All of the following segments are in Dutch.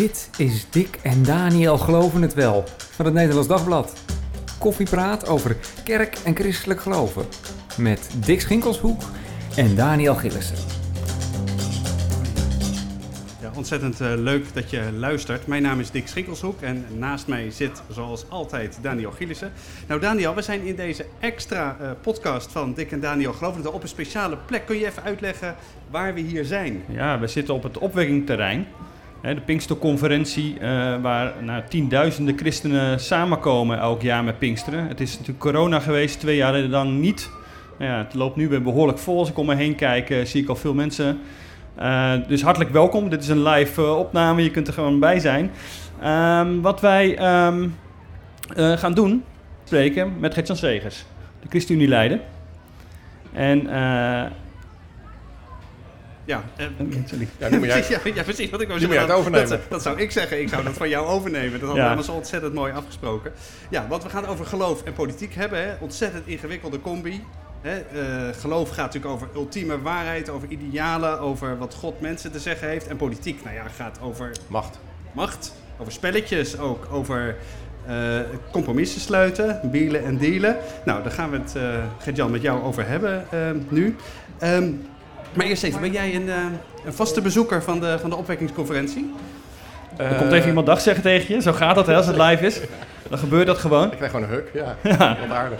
Dit is Dick en Daniel Geloven het Wel van het Nederlands Dagblad. Koffiepraat over kerk en christelijk geloven. Met Dick Schinkelshoek en Daniel Gillissen. Ja, ontzettend eh, leuk dat je luistert. Mijn naam is Dick Schinkelshoek en naast mij zit zoals altijd Daniel Gielissen. Nou Daniel, we zijn in deze extra eh, podcast van Dick en Daniel Geloven het Wel op een speciale plek. Kun je even uitleggen waar we hier zijn? Ja, we zitten op het opwekkingterrein. De Pinksterconferentie, eh, waar nou, tienduizenden christenen samenkomen elk jaar met Pinksteren. Het is natuurlijk corona geweest, twee jaar lang niet. Nou ja, het loopt nu weer behoorlijk vol. Als ik om me heen kijk, eh, zie ik al veel mensen. Eh, dus hartelijk welkom. Dit is een live opname, je kunt er gewoon bij zijn. Ehm, wat wij ehm, eh, gaan doen, spreken met Gertjan Segers, de ChristenUnie Leiden. En... eh, Ja, eh. Ja, nu moet jij, ja, ja, precies wat ik moet zeggen. overnemen. Dat, dat zou ik zeggen. Ik zou dat van jou overnemen. Dat hadden Ja. we zo ontzettend mooi afgesproken. Ja, want we gaan het over geloof en politiek hebben. Hè. Ontzettend ingewikkelde combi. Hè. Eh, geloof gaat natuurlijk over ultieme waarheid, over idealen, over wat God mensen te zeggen heeft. En politiek, nou ja, gaat over macht. macht, over spelletjes ook, over eh, compromissen sluiten, bielen en dealen. Nou, daar gaan we het, eh Gert-Jan, met jou over hebben nu. Ehm, maar eerst even, ben jij een, eh, een vaste bezoeker van de, van de opwekkingsconferentie? Er komt even iemand dag zeggen tegen je. Zo gaat dat hè, als het live is. Dan gebeurt dat gewoon. Ik krijg gewoon een huk, ja. Wat aardig.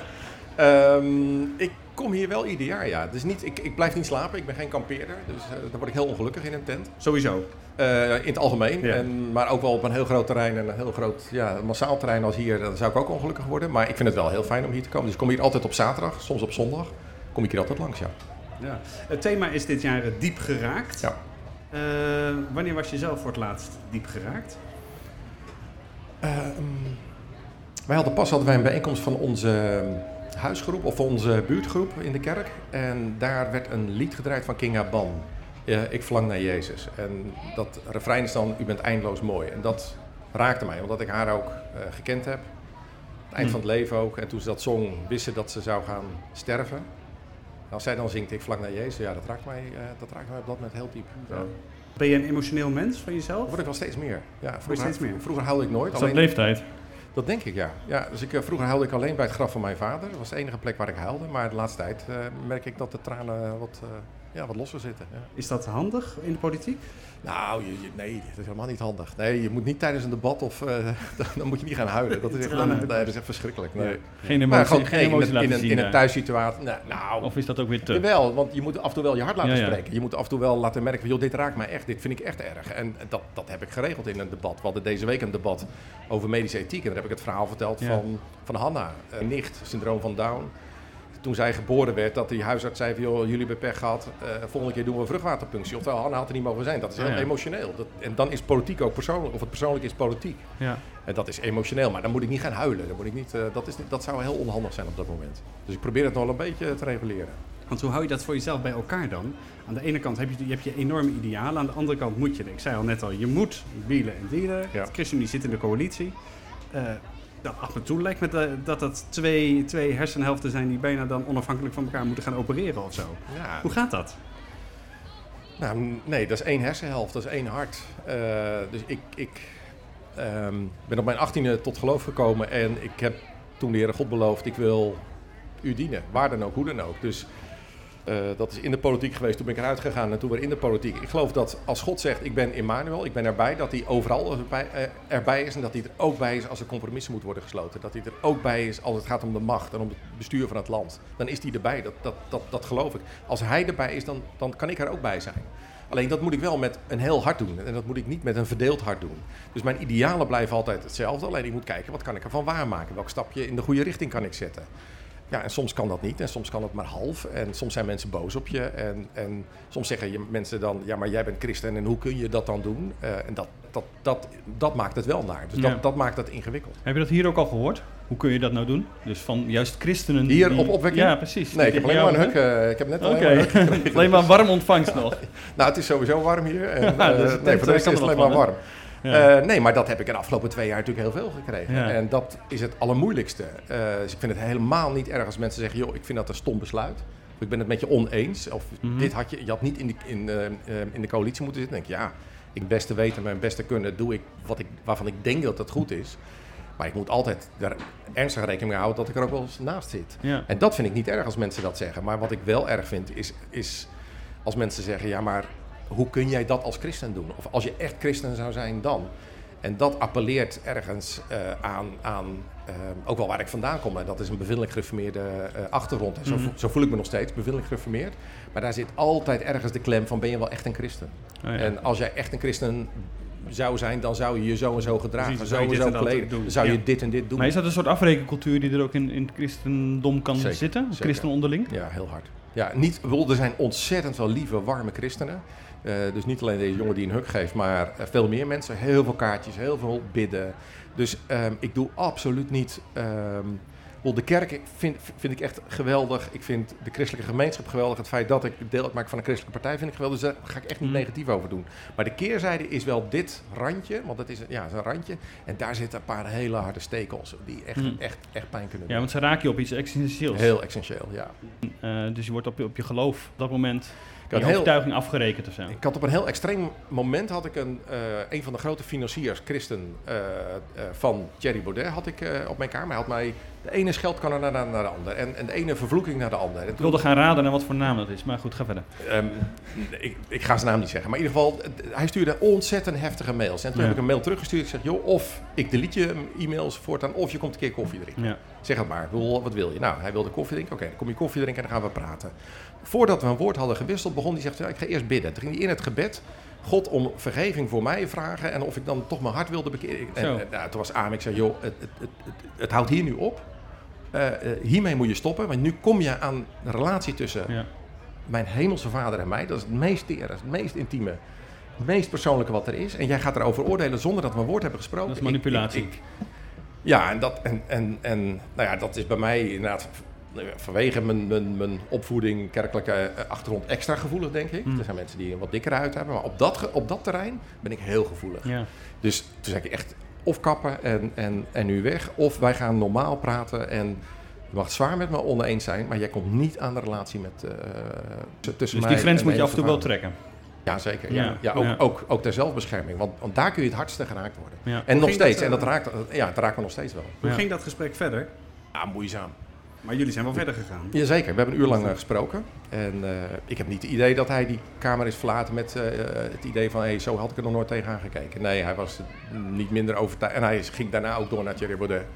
Ehm, ik kom hier wel ieder jaar, ja. Dus niet, ik, ik blijf niet slapen, ik ben geen kampeerder. Dus eh, daar word ik heel ongelukkig in een tent. Sowieso. Eh, in het algemeen, Ja. en, maar ook wel op een heel groot terrein en een heel groot, ja, massaal terrein als hier, dan zou ik ook ongelukkig worden. Maar ik vind het wel heel fijn om hier te komen. Dus ik kom hier altijd op zaterdag, soms op zondag. Kom ik hier altijd langs, ja. Ja. Het thema is dit jaar eh, diep geraakt. Ja. Eh, wanneer was je zelf voor het laatst diep geraakt? Ehm, wij hadden pas hadden wij een bijeenkomst van onze huisgroep of onze buurtgroep in de kerk. En daar werd een lied gedraaid van King Aban. Ja, ik verlang naar Jezus. En dat refrein is dan, u bent eindeloos mooi. En dat raakte mij, omdat ik haar ook eh, gekend heb. Het eind van het leven ook. En toen ze dat zong, wist ze dat ze zou gaan sterven. Als zij dan zingt, ik verlang naar Jezus, ja, dat raakt mij, eh, dat raakt mij op dat moment heel diep. Ja. Ben je een emotioneel mens van Dat jezelf? word ik wel steeds meer. Ja, vroeger, steeds meer? vroeger huilde ik nooit. Is dat alleen- leeftijd? dat denk ik, ja. ja dus ik, eh, vroeger huilde ik alleen bij het graf van mijn vader. Dat was de enige plek waar ik huilde. Maar de laatste tijd eh, merk ik dat de tranen wat, eh, ja, wat losser zitten. Ja. Is dat handig in de politiek? Nou, je, je- nee, dat is helemaal niet handig. Nee, je moet niet tijdens een debat of... eh, dan, dan moet je niet gaan huilen. Dat is echt, nee, dat is echt verschrikkelijk. Nee. Geen Maar emotie, gewoon, geen in, laten in, een, zien. in een thuissituatie... Nou, nou Of is dat ook weer te? Jawel, want je moet af en toe wel je hart laten Ja, ja. spreken. Je moet af en toe wel laten merken van, joh, dit raakt mij echt, dit vind ik echt erg. En dat, dat heb ik geregeld in een debat. We hadden deze week een debat over medische ethiek. En daar heb ik het verhaal verteld Ja. van, van Hanna, een nicht, syndroom van Down. Toen zij geboren werd, dat die huisarts zei van, joh, jullie hebben pech gehad. eh, volgende keer doen we een vruchtwaterpunctie. Oftewel, Hanna had er niet mogen zijn. Dat is heel Ja, ja. emotioneel. Dat, en dan is politiek ook persoonlijk, of het persoonlijk is politiek. Ja. En dat is emotioneel, maar dan moet ik niet gaan huilen. Dan moet ik niet, eh, dat, is, dat zou heel onhandig zijn op dat moment. Dus ik probeer het nog wel een beetje te reguleren. Want hoe hou je dat voor jezelf bij elkaar dan? Aan de ene kant heb je, je, hebt je enorme idealen, aan de andere kant moet je, ik zei al net al, je moet bielen en dealen. Ja. De ChristenUnie zit in de coalitie. Eh nou, af en toe lijkt me dat dat, dat twee, twee hersenhelften zijn die bijna dan onafhankelijk van elkaar moeten gaan opereren of zo. Ja, Hoe gaat dat? Nou, nee, dat is één hersenhelft, dat is één hart. Eh, dus ik, ik ehm, ben op mijn achttiende tot geloof gekomen en ik heb toen de Heere God beloofd, ik wil u dienen, waar dan ook, hoe dan ook. Dus eh, dat is in de politiek geweest, toen ben ik eruit gegaan en toen weer in de politiek. Ik geloof dat als God zegt, ik ben Emmanuel, ik ben erbij, dat hij overal erbij, eh, erbij is en dat hij er ook bij is als er compromissen moeten worden gesloten. Dat hij er ook bij is als het gaat om de macht en om het bestuur van het land. Dan is hij erbij, dat, dat, dat, dat geloof ik. Als hij erbij is, dan, dan kan ik er ook bij zijn. Alleen dat moet ik wel met een heel hart doen. En dat moet ik niet met een verdeeld hart doen. Dus mijn idealen blijven altijd hetzelfde. Alleen ik moet kijken, wat kan ik ervan waarmaken? Welk stapje in de goede richting kan ik zetten? Ja, en soms kan dat niet. En soms kan het maar half. En soms zijn mensen boos op je. En, en soms zeggen je mensen dan, ja, maar jij bent christen. En hoe kun je dat dan doen? Eh, en dat, dat, dat, dat maakt het wel naar. Dus Ja. dat, dat maakt het ingewikkeld. Heb je dat hier ook al gehoord? Hoe kun je dat nou doen? Dus van juist christenen. Hier die- op opwekking? Ja, precies. Nee, ik heb alleen maar een huk. eh, ik heb net alleen maar een huk. alleen maar warm ontvangst nog. Nou, het is sowieso warm hier. En, Ja, eh, dus het nee, voor de rest is het alleen maar warm. Ja. Eh, nee, maar dat heb ik in de afgelopen twee jaar natuurlijk heel veel gekregen. Ja. En dat is het allermoeilijkste. Eh, dus ik vind het helemaal niet erg als mensen zeggen... joh, ik vind dat een stom besluit. Of ik ben het met je oneens. Of Mhm. dit had je... Je had niet in de, in, eh, in de coalitie moeten zitten. Dan denk ik, ja, ik beste weten, mijn beste kunnen, doe ik, wat ik waarvan ik denk dat het goed is. Maar ik moet altijd er ernstig rekening mee houden dat ik er ook wel eens naast zit. Ja. En dat vind ik niet erg als mensen dat zeggen. Maar wat ik wel erg vind, is, is als mensen zeggen: ja, maar hoe kun jij dat als christen doen? Of als je echt christen zou zijn, dan. En dat appelleert ergens eh, aan, aan eh, ook wel waar ik vandaan kom. En dat is een bevindelijk gereformeerde eh, achtergrond. En zo, Mhm. zo voel ik me nog steeds, bevindelijk gereformeerd. Maar daar zit altijd ergens de klem van: ben je wel echt een christen? Oh, ja. En als jij echt een christen zou zijn, dan zou je je zo en zo gedragen, Precies, zo en zo kleden. Dan zou je dit en dit doen. Maar is dat een soort afrekencultuur die er ook in, in het christendom kan Zeker, zitten? Christen onderling? Ja, heel hard. Ja, niet, er zijn ontzettend veel lieve, warme christenen. Eh, dus niet alleen deze jongen die een huk geeft, maar eh, veel meer mensen. Heel veel kaartjes, heel veel bidden. Dus ehm, ik doe absoluut niet... ehm, de kerk vind, vind ik echt geweldig. Ik vind de christelijke gemeenschap geweldig. Het feit dat ik deel uitmaak van een christelijke partij vind ik geweldig. Dus daar ga ik echt niet Mm. negatief over doen. Maar de keerzijde is wel dit randje. Want dat is, een- ja, is een randje. En daar zitten een paar hele harde stekels. Die echt, Mm. echt, echt pijn kunnen Ja, doen. want ze raken je op iets existentieels. Heel essentieel, ja. Eh, dus je wordt op je, op je geloof op dat moment, had je heel- overtuiging afgerekend of zo. Ik had op een heel extreem moment had ik een, eh, een van de grote financiers, Christen eh, eh, van Thierry Baudet, had ik op mijn kamer. Hij had mij de ene scheldkanner naar, naar de andere en, en de ene vervloeking naar de andere. En Ik wilde gaan raden naar wat voor naam dat is, maar goed, ga verder. Ehm, ik, ik ga zijn naam niet zeggen, maar in ieder geval, hij stuurde ontzettend heftige mails. En toen Ja. heb ik een mail teruggestuurd. Ik zeg, joh, of ik delete je e-mails voortaan, of je komt een keer koffie drinken. Ja. Zeg het maar, wat wil je? Nou, hij wilde koffie drinken. Oké, dan kom je koffie drinken en dan gaan we praten. Voordat we een woord hadden gewisseld, begon hij zegt, ja, ik ga eerst bidden. Toen ging hij in het gebed God om vergeving voor mij vragen en of ik dan toch mijn hart wilde bekeren. En, nou, toen was Aam, ik zei, joh, het, het, het, het houdt hier nu op. Eh, eh, hiermee moet je stoppen, want nu kom je aan de relatie tussen Ja. mijn hemelse vader en mij. Dat is het meest tere, het meest intieme, het meest persoonlijke wat er is. En jij gaat erover oordelen zonder dat we een woord hebben gesproken. Dat is manipulatie. ik- ik- ja, en dat, en, en, en, nou ja, dat is bij mij inderdaad vanwege mijn, mijn, mijn opvoeding, kerkelijke eh, achtergrond extra gevoelig, denk ik. Mm. Er zijn mensen die een wat dikkere huid hebben, maar op dat, op dat terrein ben ik heel gevoelig. Ja. Dus toen zei ik echt, of kappen en, en, en nu weg, of wij gaan normaal praten en je mag het zwaar met me oneens zijn, maar jij komt niet aan de relatie met, eh, tussen Dus mij die grens en moet je af en toe wel trekken. Ja, zeker. Ja. Ja, Ja, ook, ja. Ook, ook ter zelfbescherming, want, want daar kun je het hardste geraakt worden. Ja. En nog steeds, dat, en eh, dat raakt, ja, het raakt me nog steeds wel. Hoe Ja. ging dat gesprek verder? Ja, moeizaam. Maar jullie zijn wel verder gegaan. Jazeker, we hebben een uur lang eh, gesproken. En eh, ik heb niet het idee dat hij die kamer is verlaten met eh, het idee van... Hey, zo had ik er nog nooit tegenaan gekeken. Nee, hij was niet minder overtuigd. En hij ging daarna ook door naar Thierry Baudet.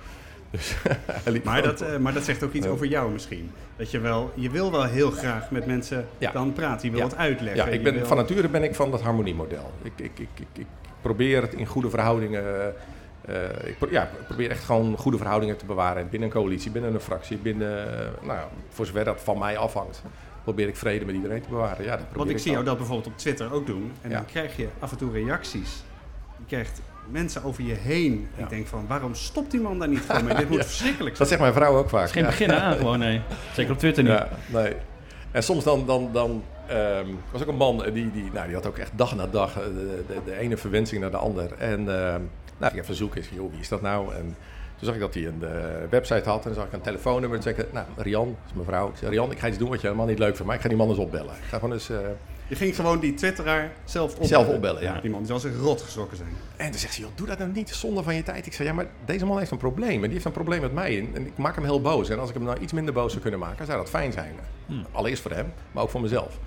Dus Maar dat, maar dat zegt ook iets over jou misschien. Dat je wel, je wil wel heel graag met mensen Ja. dan praten. Je wil Ja. het uitleggen. Ja, ik ben, wil- van nature ben ik van dat harmoniemodel. Ik, ik, ik, ik, ik probeer het in goede verhoudingen. Eh, ik, pro- ja, ik probeer echt gewoon goede verhoudingen te bewaren. Binnen een coalitie, binnen een fractie, binnen. eh, nou, ja, voor zover dat van mij afhangt, probeer ik vrede met iedereen te bewaren. Ja, dat probeer Want ik zie jou dat bijvoorbeeld op Twitter ook doen. En Ja. dan krijg je af en toe reacties. Je krijgt mensen over je heen. Ja. Ik denk van, waarom stopt die man daar niet gewoon mee? Dit moet Ja. verschrikkelijk Dat zijn. zegt mijn vrouw ook vaak. Het is geen ja. begin aan gewoon, nee. Zeker op Twitter niet. Ja, nee. En soms dan, dan, dan ehm, was ook een man eh, die, die, nou, die had ook echt dag na dag de, de, de ene verwensing naar de ander. En ehm nou, ik even zoeken, ik zei, joh, wie is dat nou? En toen zag ik dat hij een eh, website had en dan zag ik een telefoonnummer. En toen zei ik, nou, Rian, dat is mijn vrouw. Ik zei, Rian, ik ga iets doen wat je helemaal niet leuk vindt, maar ik ga die man eens opbellen. Ik ga gewoon eens... eh, Je ging gewoon die twitteraar zelf opbellen. Zelf opbellen, ja. Die man zal zich rot geschrokken zijn. En toen zegt ze, joh, doe dat nou niet, zonde van je tijd. Ik zei, ja, maar deze man heeft een probleem. En die heeft een probleem met mij. En, en ik maak hem heel boos. En als ik hem nou iets minder boos zou kunnen maken, zou dat fijn zijn. Hmm. Allereerst voor hem, maar ook voor mezelf.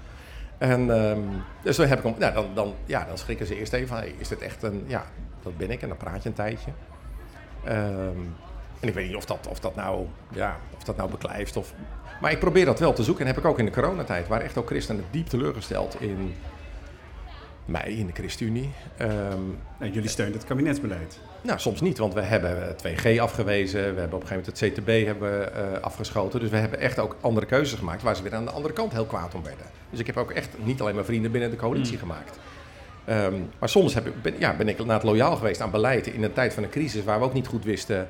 En ehm, dus toen heb ik hem, nou, dan, dan, ja, dan schrikken ze eerst even van, hey, is dit echt een, ja, dat ben ik. En dan praat je een tijdje. Ehm, en ik weet niet of dat, of dat nou, ja, of dat nou beklijft. Of, maar ik probeer dat wel te zoeken. En heb ik ook in de coronatijd, waar echt ook christenen diep teleurgesteld in mij, in de ChristenUnie. Ehm, Nou, jullie steunen het kabinetsbeleid. nou, soms niet, want we hebben 2G afgewezen. We hebben op een gegeven moment het CTB hebben, eh, afgeschoten. Dus we hebben echt ook andere keuzes gemaakt waar ze weer aan de andere kant heel kwaad om werden. Dus ik heb ook echt niet alleen maar vrienden binnen de coalitie Mm. gemaakt. Ehm, maar soms heb ik, ben, ja, ben ik inderdaad loyaal geweest aan beleid in een tijd van een crisis waar we ook niet goed wisten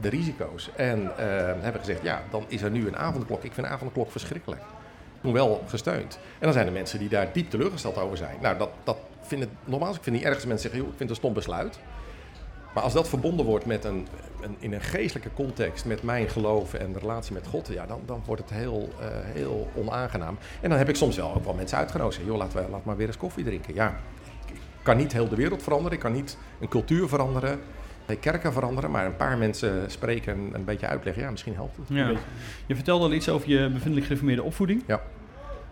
de risico's. En eh, hebben gezegd, ja, dan is er nu een avondklok. Ik vind een avondklok verschrikkelijk. Toen wel gesteund. En dan zijn er mensen die daar diep teleurgesteld over zijn. Nou, dat, dat vind ik, nogmaals, ik vind niet erg als mensen zeggen, ik vind het een stom besluit. Maar als dat verbonden wordt met een, een, in een geestelijke context, met mijn geloof en de relatie met God, ja, dan, dan wordt het heel, eh, heel onaangenaam. En dan heb ik soms wel ook wel mensen uitgenodigd. Joh, laten we laat maar weer eens koffie drinken. Ja, ik, kan niet heel de wereld veranderen, ik kan niet een cultuur veranderen, kerken veranderen, maar een paar mensen spreken en een beetje uitleggen, ja, misschien helpt het. Ja. Een beetje. Je vertelde al iets over je bevindelijk gereformeerde opvoeding. Ja.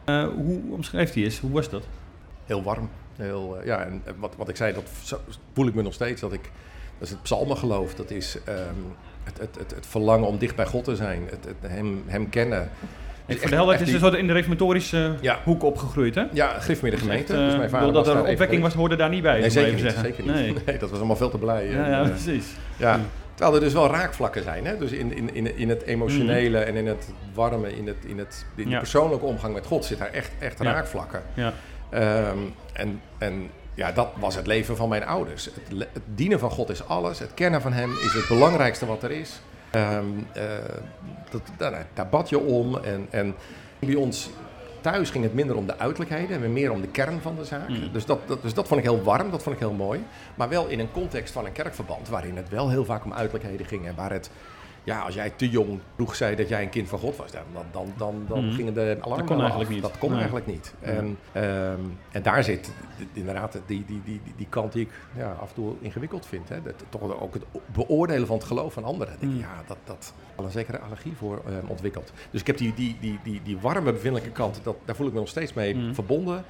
Eh, hoe omschrijft hij eens? Hoe was dat? Heel warm. Heel, eh, ja, en wat, wat ik zei, dat voel ik me nog steeds. Dat, ik, dat is het psalmengeloof. Dat is ehm, het, het, het, het verlangen om dicht bij God te zijn. Het, het, hem, hem kennen. En Dus de helderheid echt is die- dus wat in de reformatorische Ja. hoek opgegroeid, hè? Ja, Griffmeerde Dus gemeente. echt, eh, dus mijn ik vader dat er een opwekking was, hoorde daar niet bij. Nee, zeker even niet, zeggen. zeker niet. Nee. Nee, dat was allemaal veel te blij. Ja, En, ja, eh, precies. ja. Terwijl er dus wel raakvlakken zijn. Hè? Dus in, in, in, in het emotionele en in het warme, in, het, in, het, in de Mhm. Ja. persoonlijke omgang met God zit daar echt, echt raakvlakken. Ja. Ehm, en, en ja, dat was het leven van mijn ouders. Het, dienen van God is alles. Het kennen van Hem is het belangrijkste wat er is. Ehm, eh, dat, daar, daar bad je om. En, en bij ons thuis ging het minder om de uiterlijkheden en meer om de kern van de zaak. Mm. Dus, dat, dat, dus dat vond ik heel warm, dat vond ik heel mooi. Maar wel in een context van een kerkverband waarin het wel heel vaak om uiterlijkheden ging. En waar het, ja, als jij te jong vroeg zei dat jij een kind van God was, dan, dan, dan, dan, dan Mm. gingen de alarmbellen kon eigenlijk af. niet. Dat kon Nee. eigenlijk niet. En, ehm, en daar zit inderdaad die, die, die, die, die kant die ik ja, af en toe ingewikkeld vind. Hè. Dat, toch ook het beoordelen van het geloof van anderen. Dan denk ik, Mm. ja, dat, dat al een zekere allergie voor ehm, ontwikkeld. Dus ik heb die, die, die, die, die warme bevindelijke kant, dat, daar voel ik me nog steeds mee Mm. verbonden.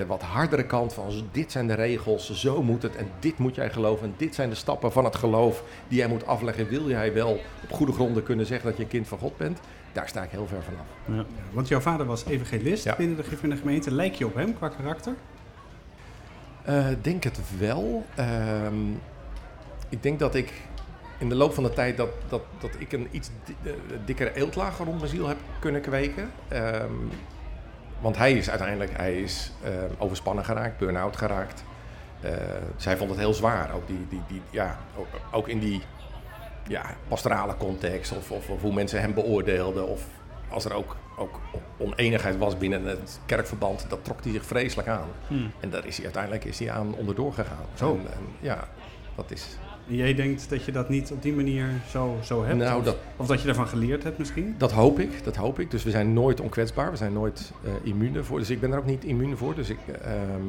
De wat hardere kant van dit zijn de regels, zo moet het en dit moet jij geloven. En dit zijn de stappen van het geloof die jij moet afleggen. Wil jij wel op goede gronden kunnen zeggen dat je een kind van God bent? Daar sta ik heel ver vanaf. Ja. Want jouw vader was evangelist Ja. binnen de Griffin gemeente. Lijk je op hem qua karakter? Eh, denk het wel. Ehm, ik denk dat ik in de loop van de tijd dat, dat, dat ik een iets di- eh, dikkere eeltlaag rond mijn ziel heb kunnen kweken. Ehm, want hij is uiteindelijk hij is, ehm, overspannen geraakt, burn-out geraakt. Eh, zij vond het heel zwaar. Ook, die, die, die, ja, ook, ook in die ja, pastorale context. Of, of, of hoe mensen hem beoordeelden. Of als er ook, ook oneenigheid was binnen het kerkverband. Dat trok hij zich vreselijk aan. Hm. En daar is hij uiteindelijk is hij aan onderdoor gegaan. Zo. En, en ja, dat is. En jij denkt dat je dat niet op die manier zo, zo hebt? Nou, of, dat, of dat je daarvan geleerd hebt misschien? dat hoop ik. Dat hoop ik. Dus we zijn nooit onkwetsbaar. We zijn nooit eh immuun ervoor. Dus ik ben er ook niet immuun voor. Dus ik, ehm,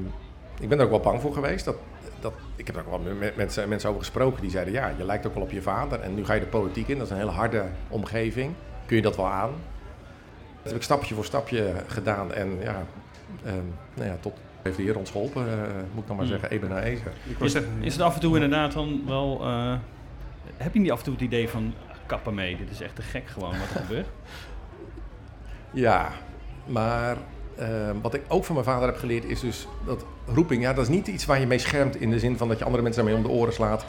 ik ben er ook wel bang voor geweest. Dat, dat, ik heb er ook wel met mensen, mensen over gesproken die zeiden: ja, je lijkt ook wel op je vader. En nu ga je de politiek in. Dat is een hele harde omgeving. Kun je dat wel aan? Dat heb ik stapje voor stapje gedaan. En ja, ehm, nou ja tot heeft de Heer ons geholpen, eh, moet ik dan maar Hmm. zeggen, even naar wou Is, zeggen, is het af en toe inderdaad dan wel... eh, heb je niet af en toe het idee van... Kappen mee, dit is echt te gek gewoon wat er gebeurt? Ja, maar eh, wat ik ook van mijn vader heb geleerd is dus dat roeping, ja, dat is niet iets waar je mee schermt in de zin van dat je andere mensen daarmee om de oren slaat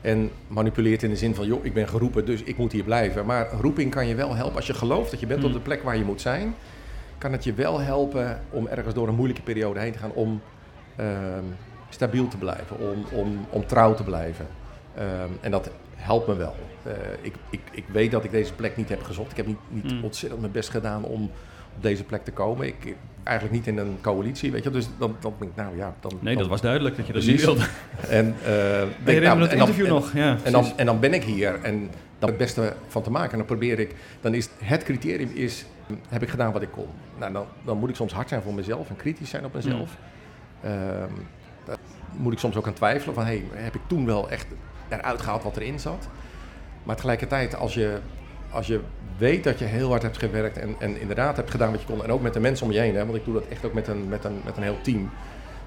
en manipuleert in de zin van, joh, ik ben geroepen, dus ik moet hier blijven. Maar roeping kan je wel helpen als je gelooft dat je bent op Mm. de plek waar je moet zijn, kan het je wel helpen om ergens door een moeilijke periode heen te gaan om ehm, stabiel te blijven, om, om, om trouw te blijven. Ehm, en dat helpt me wel. Eh, ik, ik, ik weet dat ik deze plek niet heb gezocht. Ik heb niet, niet Mm. ontzettend mijn best gedaan om op deze plek te komen. Ik, eigenlijk niet in een coalitie, weet je. Dus dan, dan denk ik, nou ja... Dan, Nee, dat was duidelijk dat je dat niet wilde. En, eh, denk, Ik nou, me het en interview nog. Ja, en dan, en dan ben ik hier en dan het beste van te maken. En dan probeer ik, dan is het criterium is, heb ik gedaan wat ik kon. Nou, dan, dan moet ik soms hard zijn voor mezelf en kritisch zijn op mezelf. Ehm, daar moet ik soms ook aan twijfelen van, hey, heb ik toen wel echt eruit gehaald wat erin zat? Maar tegelijkertijd, als je, als je weet dat je heel hard hebt gewerkt en, en inderdaad hebt gedaan wat je kon, en ook met de mensen om je heen, hè, want ik doe dat echt ook met een, met een, met een heel team.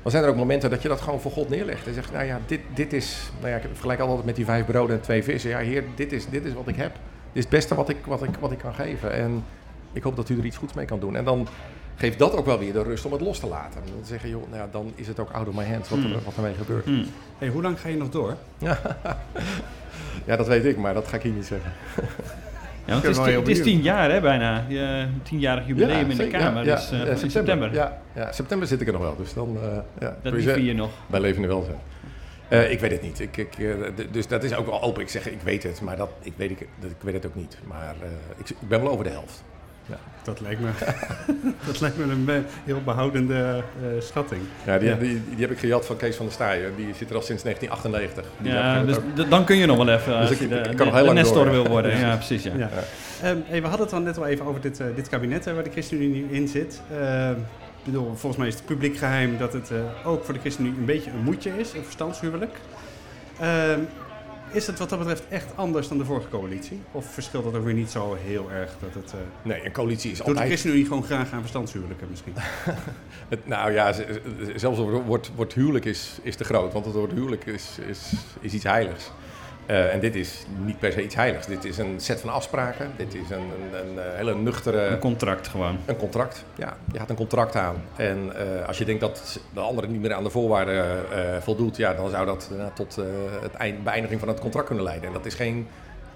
Dan zijn er ook momenten dat je dat gewoon voor God neerlegt. En zegt, nou ja, dit, dit is... Nou ja, ik vergelijk altijd met die vijf broden en twee vissen. Ja, heer, dit is, dit is wat ik heb. Dit is het beste wat ik, wat, ik, wat ik kan geven. En ik hoop dat u er iets goeds mee kan doen. En dan geeft dat ook wel weer de rust om het los te laten. En dan zeggen, joh, nou ja, dan is het ook out of my hands wat, er, Hmm. wat ermee gebeurt. Hm. hey, hoe lang ga je nog door? Ja, dat weet ik, maar dat ga ik hier niet zeggen. Want het, is, wel heel ti- het is tien jaar hè, bijna. Je tienjarig jubileum in de. Kamer. Dus eh, eh, in september. Ja, ja, september zit ik er nog wel. Dus dan, eh ja, Dat je nog. Bij levende welzijn. Eh ik weet het niet. Ik, ik, dus dat is ook wel open. Ik zeg, ik weet het, maar dat, ik, weet, ik, dat, ik weet het ook niet. Maar ik, ik ben wel over de helft. Dat lijkt me, dat lijkt me een eh, heel behoudende eh, schatting. Ja, die, Ja. Die, die, heb ik gejat van Kees van der Staaien. Die zit er al sinds 1998. Die Ja, dus ook- dan kun je nog wel even als Dus je ik- de, ik kan de- nog heel de lang Nestor door, ja. wil worden. Ja, precies. Ja. Ja. Ehm, hey, we hadden het al net al even over dit, eh, dit kabinet hè, waar de ChristenUnie in zit. Ehm, bedoel, volgens mij is het publiek geheim dat het eh, ook voor de ChristenUnie een beetje een moedje is, een verstandshuwelijk. Ehm, is het wat dat betreft echt anders dan de vorige coalitie? Of verschilt dat ook weer niet zo heel erg? Dat het, eh, Nee, een coalitie is doet de altijd... ChristenUnie gewoon graag aan verstandshuwelijken misschien? Het- nou ja, zelfs het woord, woord huwelijk is, is te groot, want het woord huwelijk is, is, is iets heiligs. Eh, en dit is niet per se iets heiligs. Dit is een set van afspraken. Dit is een, een, een, eh, hele nuchtere... Een contract gewoon. Een contract, ja. Je gaat een contract aan. En eh, als je denkt dat de andere niet meer aan de voorwaarden voldoet, ja, dan zou dat tot het eind, beëindiging van het contract kunnen leiden. En dat is geen,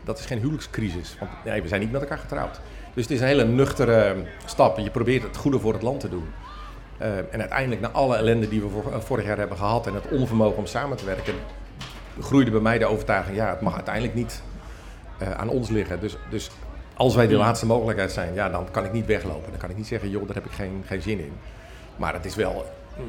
dat is geen huwelijkscrisis. Want nee, we zijn niet met elkaar getrouwd. Dus het is een hele nuchtere stap. Je probeert het goede voor het land te doen. En uiteindelijk, na alle ellende die we vor- vorig jaar hebben gehad en het onvermogen om samen te werken, groeide bij mij de overtuiging: ja, het mag uiteindelijk niet eh, aan ons liggen. Dus, dus als wij de laatste mogelijkheid zijn, ja, dan kan ik niet weglopen. Dan kan ik niet zeggen: joh, daar heb ik geen, geen zin in. Maar het is wel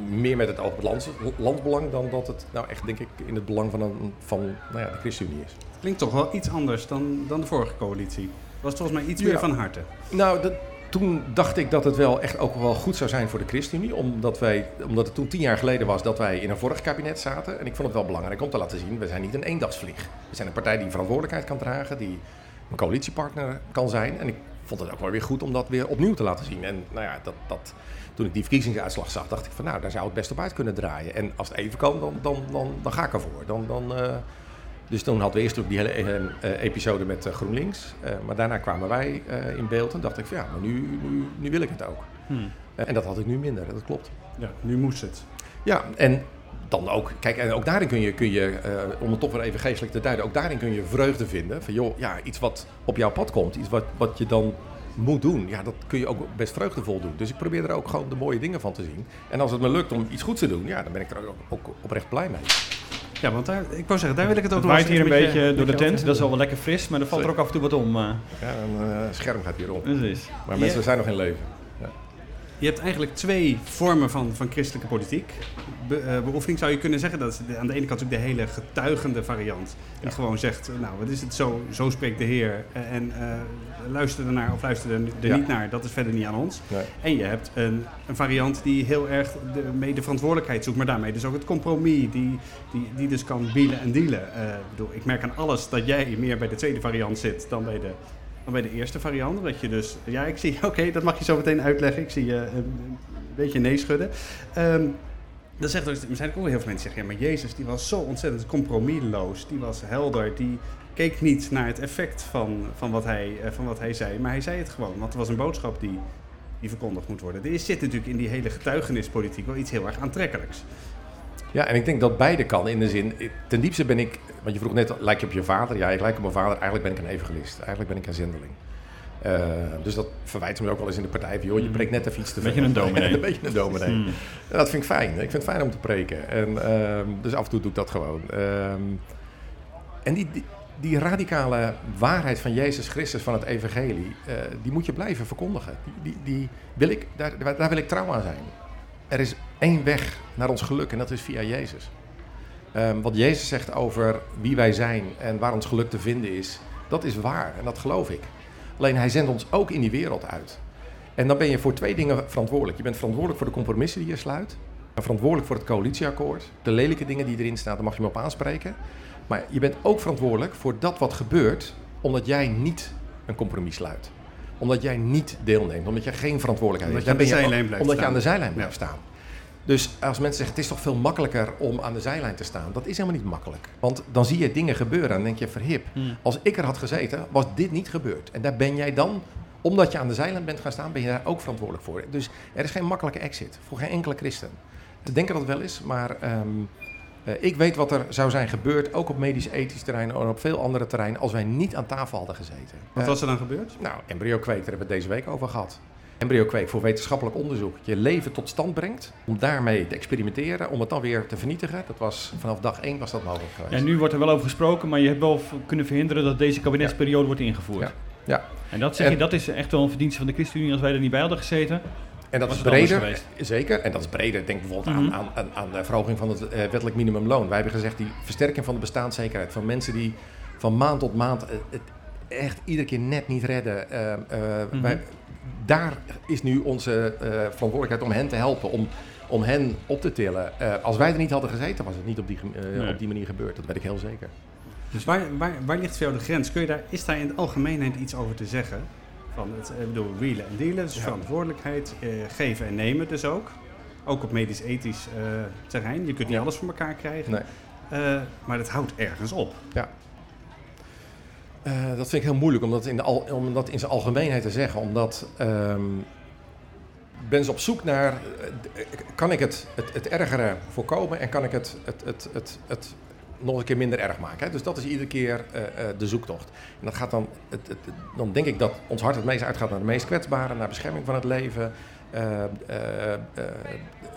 meer met het oog op het landsbelang dan dat het nou echt, denk ik, in het belang van, een, van nou ja, de ChristenUnie is. Klinkt toch wel iets anders dan, dan de vorige coalitie. Was volgens mij iets Ja. meer van harte. Nou, dat, toen dacht ik dat het wel echt ook wel goed zou zijn voor de ChristenUnie. Omdat, wij, omdat het toen tien jaar geleden was dat wij in een vorig kabinet zaten. En ik vond het wel belangrijk om te laten zien, we zijn niet een eendagsvlieg. We zijn een partij die verantwoordelijkheid kan dragen, die een coalitiepartner kan zijn. En ik vond het ook wel weer goed om dat weer opnieuw te laten zien. En nou ja, dat, dat, toen ik die verkiezingsuitslag zag, dacht ik van nou, daar zou het best op uit kunnen draaien. En als het even kan, dan, dan, dan, ga ik ervoor. Dan, dan, eh, dus toen hadden we eerst ook die hele eh, eh, episode met eh, GroenLinks. Maar daarna kwamen wij in beeld en dacht ik van ja, maar nu, nu, nu wil ik het ook. Hmm. En dat had ik nu minder, dat klopt. Ja, nu moest het. Ja, en dan ook, kijk, en ook daarin kun je, kun je om het toch weer even geestelijk te duiden, ook daarin kun je vreugde vinden. Van joh, ja, iets wat op jouw pad komt, iets wat, wat je dan moet doen, ja, dat kun je ook best vreugdevol doen. Dus ik probeer er ook gewoon de mooie dingen van te zien. En als het me lukt om iets goeds te doen, ja, dan ben ik er ook, ook oprecht blij mee. Ja, want daar, ik wou zeggen, daar wil ik het ook Het nog waait eens hier een beetje door de tent. Dat is al wel lekker fris, maar er valt er ook af en toe wat om. eh. Ja, een eh, scherm gaat hier om. Precies. Maar mensen Ja. zijn nog in leven. Je hebt eigenlijk twee vormen van, van christelijke politiek. Be, eh, beoefening zou je kunnen zeggen. Dat is de- aan de ene kant natuurlijk de hele getuigende variant. Die Ja. gewoon zegt, nou wat is het, zo, zo spreekt de Heer. En eh, luister ernaar of luister er, er Ja. niet naar. Dat is verder niet aan ons. Nee. En je hebt een, een variant die heel erg de, mee de verantwoordelijkheid zoekt. Maar daarmee dus ook het compromis. Die, die, die dus kan bielen en dealen. Eh, ik, bedoel, ik merk aan alles dat jij meer bij de tweede variant zit dan bij de, dan bij de eerste variant. Dat je dus, ja, ik zie, oké, dat mag je zo meteen uitleggen. Ik zie je een, een beetje nee schudden. Ehm dat zegt er zijn ook wel heel veel mensen die zeggen, ja, maar Jezus die was zo ontzettend compromisloos. Die was helder, die keek niet naar het effect van, van, wat hij, eh, van wat hij zei. Maar hij zei het gewoon, want er was een boodschap die, die verkondigd moet worden. Er is- zit natuurlijk in die hele getuigenispolitiek wel iets heel erg aantrekkelijks. Ja, en ik denk dat beide kan in de zin. Ten diepste ben ik. Want je vroeg net, lijk je op je vader? Ja, ik lijk op mijn vader. Eigenlijk ben ik een evangelist. Eigenlijk ben ik een zendeling. Eh, dus dat verwijt ze me ook wel eens in de partij. Van, joh, je preekt net even iets te veel. Beetje een dominee. een beetje een dominee. Hmm. Ja, dat vind ik fijn. Ik vind het fijn om te preken. En, ehm, dus af en toe doe ik dat gewoon. Ehm, en die, die, die radicale waarheid van Jezus Christus van het evangelie, eh, die moet je blijven verkondigen. Die, die, die wil ik, daar, daar wil ik trouw aan zijn. Er is één weg naar ons geluk en dat is via Jezus. Ehm, wat Jezus zegt over wie wij zijn en waar ons geluk te vinden is, dat is waar en dat geloof ik. Alleen hij zendt ons ook in die wereld uit. En dan ben je voor twee dingen verantwoordelijk. Je bent verantwoordelijk voor de compromissen die je sluit. En verantwoordelijk voor het coalitieakkoord. De lelijke dingen die erin staan, daar mag je me op aanspreken. Maar je bent ook verantwoordelijk voor dat wat gebeurt, omdat jij niet een compromis sluit. Omdat jij niet deelneemt, omdat jij geen verantwoordelijkheid Omdat je hebt. aan de zijlijn blijft Omdat je staan. aan de zijlijn Ja. blijft staan. Dus als mensen zeggen, het is toch veel makkelijker om aan de zijlijn te staan. Dat is helemaal niet makkelijk. Want dan zie je dingen gebeuren en denk je, verhip. Hmm. Als ik er had gezeten, was dit niet gebeurd. En daar ben jij dan, omdat je aan de zijlijn bent gaan staan, ben je daar ook verantwoordelijk voor. Dus er is geen makkelijke exit voor geen enkele christen. Ze denken dat het wel is, maar ehm, eh, ik weet wat er zou zijn gebeurd, ook op medisch-ethisch terrein en op veel andere terreinen, als wij niet aan tafel hadden gezeten. Wat Eh, was er dan gebeurd? nou, embryo-kweek, daar hebben we het deze week over gehad. Embryo-kweek voor wetenschappelijk onderzoek. Je leven tot stand brengt, om daarmee te experimenteren, om het dan weer te vernietigen. Dat was, vanaf dag één was dat mogelijk geweest. Ja, nu wordt er wel over gesproken, maar je hebt wel kunnen verhinderen dat deze kabinetsperiode wordt ingevoerd. Ja. Ja. En dat zeg En- je, dat is echt wel een verdienste van de ChristenUnie als wij er niet bij hadden gezeten. En dat Was is breder, zeker. En dat is breder. Denk bijvoorbeeld Mhm. aan, aan, aan, aan de verhoging van het eh, wettelijk minimumloon. Wij hebben gezegd, die versterking van de bestaanszekerheid van mensen die van maand tot maand eh, het echt iedere keer net niet redden. eh, eh, Mhm. wij, daar is nu onze eh, verantwoordelijkheid om hen te helpen, om, om hen op te tillen. Eh, als wij er niet hadden gezeten, was het niet op die, eh, Nee. op die manier gebeurd. Dat weet ik heel zeker. Dus waar, waar, waar ligt voor jou de grens? Kun je daar, is daar in het algemeenheid iets over te zeggen? Van het, ik bedoel, wheelen en dealen, dus Ja. verantwoordelijkheid, eh, geven en nemen dus ook. Ook op medisch-ethisch eh, terrein. Je kunt niet Ja. alles voor elkaar krijgen. Nee. Eh, maar dat houdt ergens op. Eh, dat vind ik heel moeilijk om dat in, de al, om dat in zijn algemeenheid te zeggen. Omdat ehm ben ze op zoek naar, eh, kan ik het, het, het ergere voorkomen en kan ik het, het, het, het, het nog een keer minder erg maken. Hè? Dus dat is iedere keer eh, eh, de zoektocht. En dat gaat dan, het, het, dan denk ik dat ons hart het meest uitgaat naar de meest kwetsbaren, naar bescherming van het leven. eh,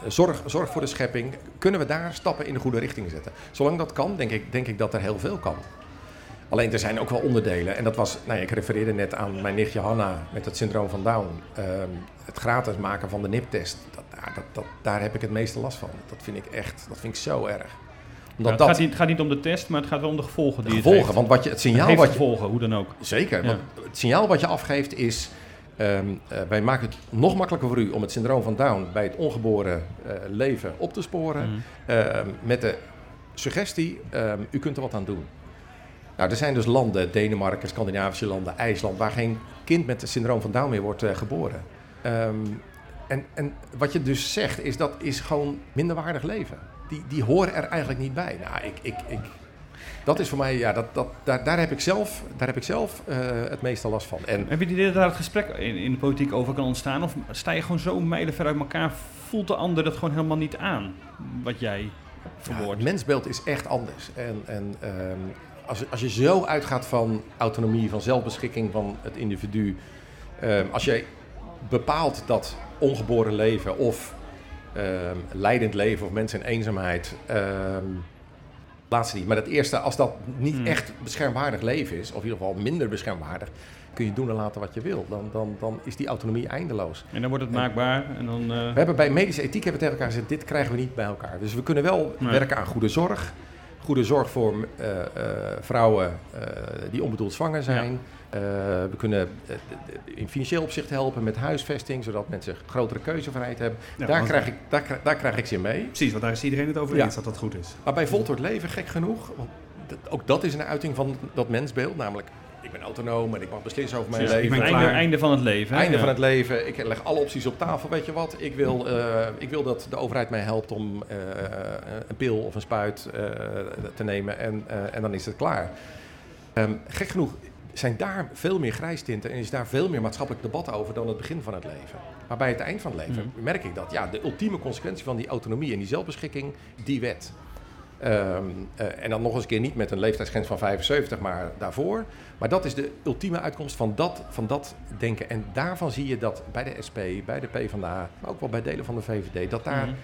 zorg, zorg voor de schepping. Kunnen we daar stappen in de goede richting zetten? Zolang dat kan, denk ik, denk ik dat er heel veel kan. Alleen er zijn ook wel onderdelen. En dat was, nou, ja, ik refereerde net aan mijn nichtje Hanna met het syndroom van Down. Ehm, het gratis maken van de NIP-test. Dat, dat, daar heb ik het meeste last van. Dat vind ik echt, dat vind ik zo erg. Ja, het, dat gaat niet, het gaat niet om de test, maar het gaat wel om de gevolgen de die het heeft. want wat je, het signaal wat je, gevolgen, hoe dan ook. Zeker, want het signaal wat je afgeeft is... ehm, eh, wij maken het nog makkelijker voor u om het syndroom van Down bij het ongeboren eh, leven op te sporen. Mhm. Ehm, met de suggestie, ehm, u kunt er wat aan doen. Nou, er zijn dus landen, Denemarken, Scandinavische landen, IJsland, waar geen kind met het syndroom van Down meer wordt eh, geboren. En, en wat je dus zegt, is dat is gewoon minderwaardig leven. Die, die horen er eigenlijk niet bij. Nou, ik, ik, ik, dat is voor mij, ja, dat, dat, daar, daar heb ik zelf, daar heb ik zelf eh, het meeste last van. En Heb je het idee dat daar het gesprek in, in de politiek over kan ontstaan? Of sta je gewoon zo mijlenver uit elkaar? Voelt de ander dat gewoon helemaal niet aan? Wat jij Ja, verwoordt? het mensbeeld is echt anders. En, en ehm, als, als je zo uitgaat van autonomie, van zelfbeschikking van het individu. ehm, als jij bepaalt dat ongeboren leven of leidend leven of mensen in eenzaamheid. ehm, laatste niet. Maar het eerste, als dat niet Hmm. echt beschermwaardig leven is, of in ieder geval minder beschermwaardig, kun je doen en laten wat je wil. Dan, dan, dan is die autonomie eindeloos. En dan wordt het En- maakbaar en dan... eh, We hebben bij medische ethiek hebben we tegen elkaar gezegd, dit krijgen we niet bij elkaar. Dus we kunnen wel Nee. werken aan goede zorg. Goede zorg voor eh, eh, vrouwen die onbedoeld zwanger zijn. We kunnen eh, in financieel opzicht helpen met huisvesting, zodat mensen grotere keuzevrijheid hebben. Ja, daar, want- krijg ik, daar, daar krijg ik ze mee. Precies, want daar is iedereen het over Ja. eens dat dat goed is. Maar bij Voltooid Leven, gek genoeg, want dat- ook dat is een uiting van dat mensbeeld. Namelijk, ik ben autonoom en ik mag beslissen over mijn ik leven. ben einde, klaar. einde van het leven. hè? Einde Ja. van het leven. Ik leg alle opties op tafel. Weet je wat? Ik wil, eh, ik wil dat de overheid mij helpt om eh, een pil of een spuit eh, te nemen. En, eh, en dan is het klaar. Ehm, gek genoeg zijn daar veel meer grijstinten en is daar veel meer maatschappelijk debat over dan het begin van het leven. Maar bij het eind van het leven Mhm. merk ik dat ja, de ultieme consequentie van die autonomie en die zelfbeschikking, die wet. Ehm, eh, en dan nog eens een keer niet met een leeftijdsgrens van 75, maar daarvoor. Maar dat is de ultieme uitkomst van dat, van dat denken. En daarvan zie je dat bij de SP, bij de PvdA, maar ook wel bij delen van de VVD, dat daar Mhm.